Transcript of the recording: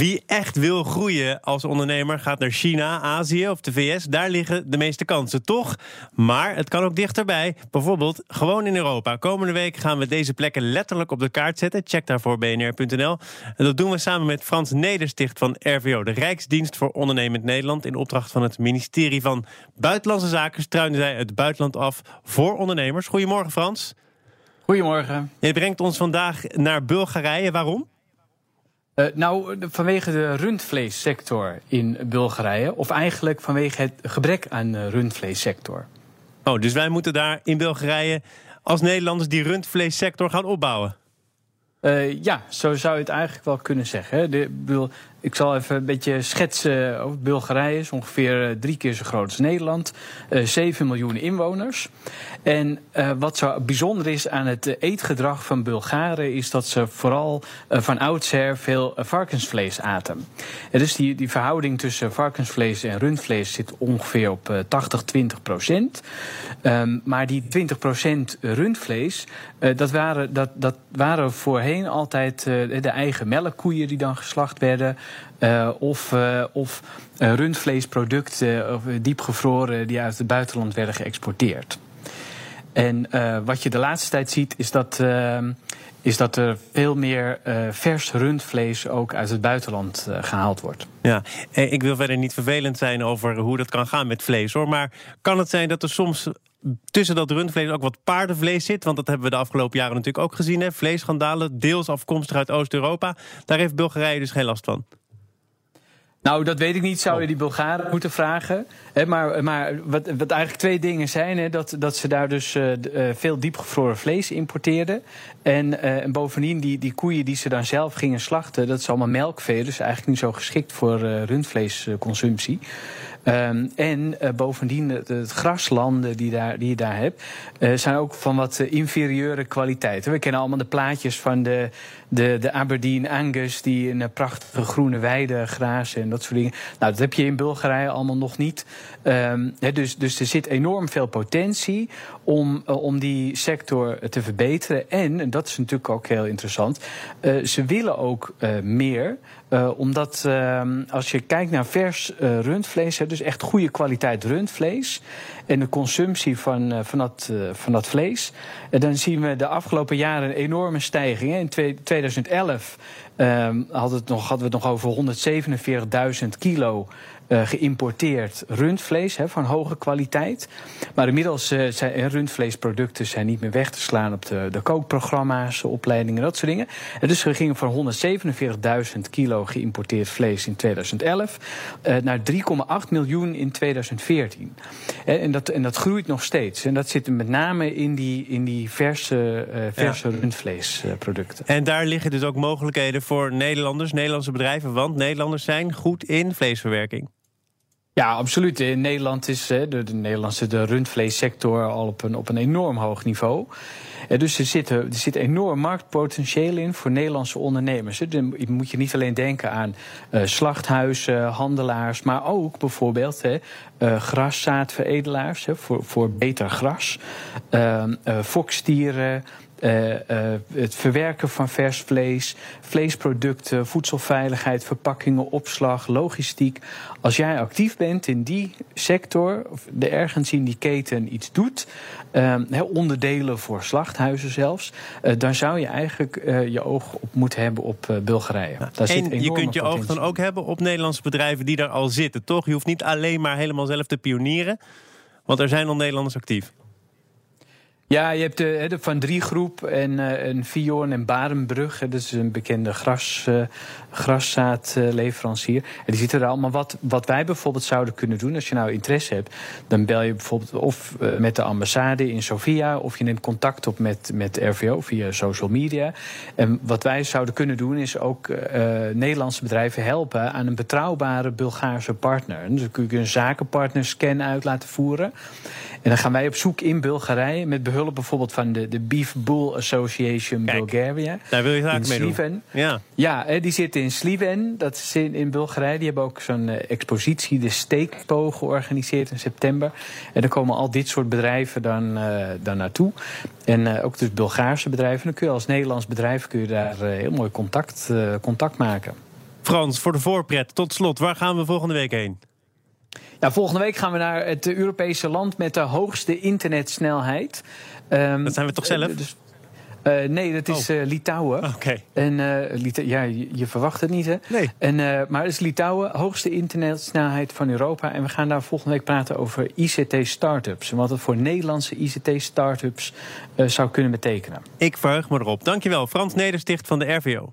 Wie echt wil groeien als ondernemer gaat naar China, Azië of de VS. Daar liggen de meeste kansen, toch? Maar het kan ook dichterbij. Bijvoorbeeld gewoon in Europa. Komende week gaan we deze plekken letterlijk op de kaart zetten. Check daarvoor bnr.nl. En dat doen we samen met Frans Nedersticht van RVO, de Rijksdienst voor Ondernemend Nederland. In opdracht van het ministerie van Buitenlandse Zaken struinen zij het buitenland af voor ondernemers. Goedemorgen, Frans. Goedemorgen. Je brengt ons vandaag naar Bulgarije. Waarom? Uh, nou, vanwege de rundvleessector in Bulgarije. Of eigenlijk vanwege het gebrek aan de rundvleessector. Oh, dus wij moeten daar in Bulgarije als Nederlanders die rundvleessector gaan opbouwen? Uh, ja, zo zou je het eigenlijk wel kunnen zeggen. De, ik zal even een beetje schetsen Bulgarije. is ongeveer eh, drie keer zo groot als Nederland. Uh, eh, 7 miljoen inwoners. En uh, wat zo bijzonder is aan het eetgedrag van Bulgaren... is dat ze vooral van oudsher veel varkensvlees aten. En dus die, die verhouding tussen varkensvlees en rundvlees... zit ongeveer op 80-20 procent. Um, maar die 20 procent rundvlees... dat, waren, dat, dat waren voorheen altijd de eigen melkkoeien die dan geslacht werden... Uh, of, uh, of uh, rundvleesproducten, of diepgevroren, die uit het buitenland werden geëxporteerd. En wat je de laatste tijd ziet, is dat, is dat er veel meer vers rundvlees ook uit het buitenland gehaald wordt. Ja, ik wil verder niet vervelend zijn over hoe dat kan gaan met vlees hoor. Maar kan het zijn dat er soms tussen dat rundvlees ook wat paardenvlees zit. Want dat hebben we de afgelopen jaren natuurlijk ook gezien. Hè? Vleesschandalen, deels afkomstig uit Oost-Europa. Daar heeft Bulgarije dus geen last van. Nou, dat weet ik niet. Zou je die Bulgaren moeten vragen. maar maar wat, wat eigenlijk twee dingen zijn. dat, dat ze daar dus uh, veel diepgevroren vlees importeerden. En, uh, en, bovendien, die, die koeien die ze dan zelf gingen slachten... dat is allemaal melkvee. Dus eigenlijk niet zo geschikt voor rundvleesconsumptie. Um, en uh, bovendien, het, graslanden die, daar, die je daar hebt, uh, zijn ook van wat inferieure kwaliteit. We kennen allemaal de plaatjes van de, de, de Aberdeen Angus, die in een prachtige groene weide grazen en dat soort dingen. Nou, dat heb je in Bulgarije allemaal nog niet. Um, he, dus, dus er zit enorm veel potentie om, om die sector te verbeteren. En, en dat is natuurlijk ook heel interessant, ze willen ook meer. Uh, omdat uh, als je kijkt naar vers uh, rundvlees, hè, dus echt goede kwaliteit rundvlees. en de consumptie van, van, dat, van dat vlees. dan zien we de afgelopen jaren een enorme stijging. In 2011 ehm, hadden, het nog, hadden we het nog over 147.000 kilo uh, geïmporteerd rundvlees hè, van hoge kwaliteit. Maar inmiddels uh, zijn rundvleesproducten zijn niet meer weg te slaan op de, de kookprogramma's, opleidingen, dat soort dingen. En dus we gingen van 147.000 kilo geïmporteerd vlees in 2011 uh, naar 3,8 miljoen in 2014. En dat, en dat groeit nog steeds. En dat zit met name in die, in die verse, verse ja. rundvleesproducten. En daar liggen dus ook mogelijkheden voor Nederlanders, Nederlandse bedrijven, want Nederlanders zijn goed in vleesverwerking. Ja, absoluut. In Nederland is de, de Nederlandse de rundvleessector al op een, op een enorm hoog niveau. Dus er zit, er zit enorm marktpotentieel in voor Nederlandse ondernemers. Dan moet je niet alleen denken aan uh, slachthuizen, handelaars, maar ook bijvoorbeeld hè, uh, graszaadveredelaars voor, voor beter gras, uh, fokstieren. Uh, uh, het verwerken van vers vlees, vleesproducten, voedselveiligheid, verpakkingen, opslag, logistiek. Als jij actief bent in die sector, of er ergens in die keten iets doet, uh, onderdelen voor slachthuizen zelfs, dan zou je eigenlijk je oog op moeten hebben op Bulgarije. Daar en je kunt je oog dan ook hebben op Nederlandse bedrijven die daar al zitten, toch? Je hoeft niet alleen maar helemaal zelf te pionieren, want er zijn al Nederlanders actief. Ja, je hebt de, de Van Drie groep en een Vion en Barenbrug. Dat is een bekende gras, uh, graszaadleverancier. en die zitten er allemaal. Wat, wat wij bijvoorbeeld zouden kunnen doen, als je nou interesse hebt, dan bel je bijvoorbeeld of met de ambassade in Sofia, of je neemt contact op met, met RVO via social media. En wat wij zouden kunnen doen, is ook Nederlandse bedrijven helpen aan een betrouwbare Bulgaarse partner. Dus kun je een zakenpartnerscan uit laten voeren. En dan gaan wij op zoek in Bulgarije met behulp bijvoorbeeld van de, de Beef Bull Association Kijk, Bulgaria. Daar wil je graag mee doen. Ja. ja, die zitten in Sliven, dat is in, in Bulgarije. Die hebben ook zo'n uh, expositie, de Steekpo, georganiseerd in september. En daar komen al dit soort bedrijven dan, uh, dan naartoe. En uh, ook dus Bulgaarse bedrijven. Dan kun je als Nederlands bedrijf kun je daar heel mooi contact, contact maken. Frans, voor de voorpret, tot slot, waar gaan we volgende week heen? Ja, volgende week gaan we naar het Europese land met de hoogste internetsnelheid. Um, dat zijn we toch zelf? Dus, uh, nee, dat is uh, Litouwen. Oké. En uh, Lita ja, je, je, verwacht het niet, hè? Nee. En, maar het is Litouwen, hoogste internetsnelheid van Europa. En we gaan daar volgende week praten over ICT-startups. En wat het voor Nederlandse ICT-startups zou kunnen betekenen. Ik verheug me erop. Dankjewel, Frans Nedersticht van de RVO.